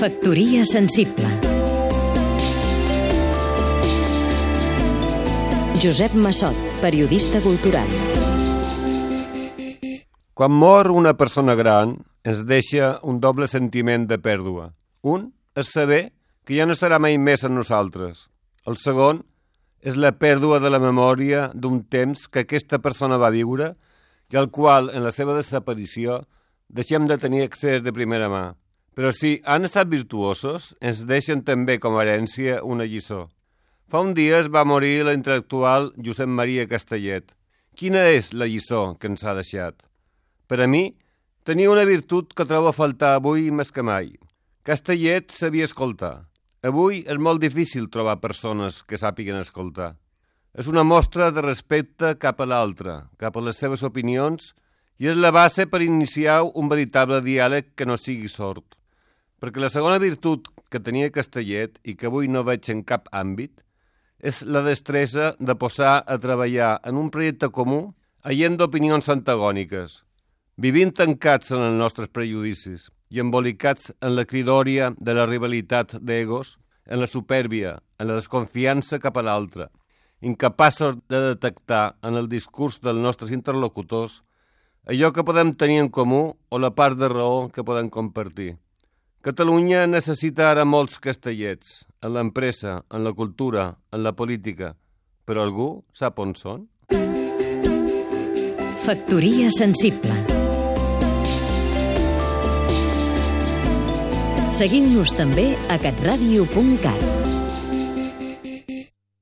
Factoria sensible Josep Massot, periodista cultural Quan mor una persona gran, ens deixa un doble sentiment de pèrdua. Un és saber que ja no estarà mai més amb nosaltres. El segon és la pèrdua de la memòria d'un temps que aquesta persona va viure i al qual, en la seva desaparició, deixem de tenir accés de primera mà. Però si han estat virtuosos, ens deixen també com a herència una lliçó. Fa un dia es va morir l'intel·lectual Josep Maria Castellet. Quina és la lliçó que ens ha deixat? Per a mi, tenia una virtut que trobo a faltar avui més que mai. Castellet sabia escoltar. Avui és molt difícil trobar persones que sàpiguen escoltar. És una mostra de respecte cap a l'altre, cap a les seves opinions, i és la base per iniciar un veritable diàleg que no sigui sord. Perquè la segona virtut que tenia Castellet i que avui no veig en cap àmbit és la destresa de posar a treballar en un projecte comú aient d'opinions antagòniques, vivint tancats en els nostres prejudicis i embolicats en la cridòria de la rivalitat d'egos, en la supèrbia, en la desconfiança cap a l'altre, incapaços de detectar en el discurs dels nostres interlocutors allò que podem tenir en comú o la part de raó que podem compartir. Catalunya necessita ara molts castellets, en l'empresa, en la cultura, en la política, però algú sap on són? Factoria sensible. Seguim-nos també a catradio.cat